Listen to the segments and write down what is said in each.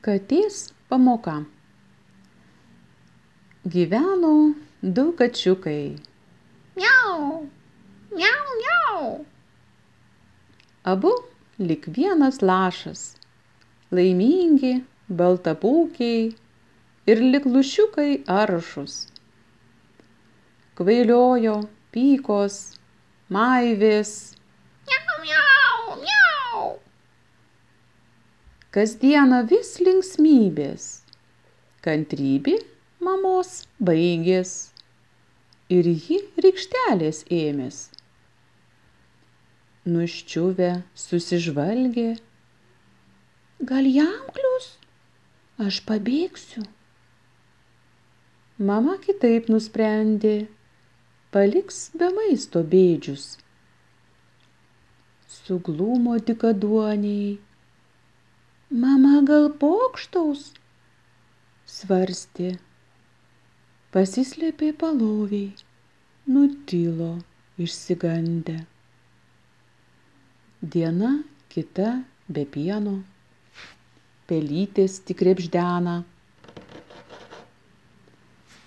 Katės pamoka. Gyveno du kačiukai. Miau, miau, miau. Abu lik vienas lašas. Laimingi, baltapūkiai ir lik lušiukai aršus. Kvailiojo, pykos, maivės, Miau, miau, miau. Kasdieną vis linksmybės. Kantrybė mamos baigės ir ji rykštelės ėmės. Nuščiuvę susižvalgė, gal jam klius, aš pabėgsiu. Mama kitaip nusprendė, paliks be maisto bėdžius. Suglumo dikaduoniai. Mama gal pokštaus? Svarstė. Pasislėpė paloviai. Nutilo išsigandę. Diena kita be pieno. Pelytės tik repždena.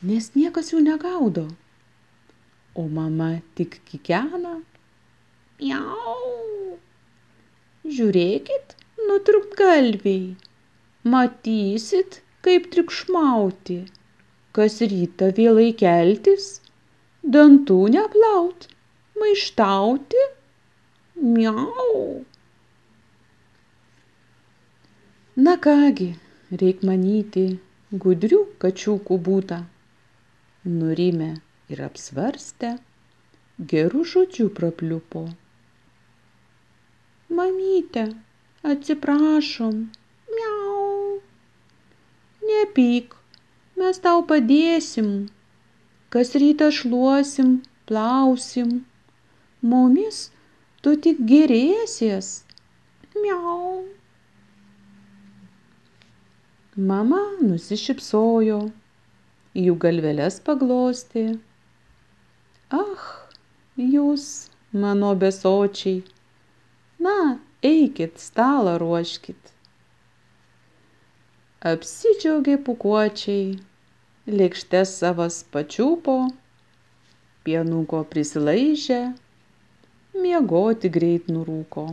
Nes niekas jų negaudo. O mama tik kikena. Miau. Žiūrėkit, nutrūktgalviai. Matysit, kaip triukšmauti. Kas rytą vėlai keltis, dantų neplaut, maištauti. Miau. Na kągi, reik manyti, gudrių kačiukų būta. Nurimę ir apsvarstę, gerų žodžių prapliupo. Mamyte, atsiprašom. Miau. Nepyk, mes tau padėsim. Kas rytą šluosim, plausim. Mumis tu tik gerėsies. Miau. Mama nusišypsojo, jų galveles paglostė. Ach, jūs, mano besočiai, na, eikit, stalą ruoškit. Apsidžiaugė pukuočiai, lėkštes savas pačiupo, pienuko prisilaižė, miegoti greit nurūko.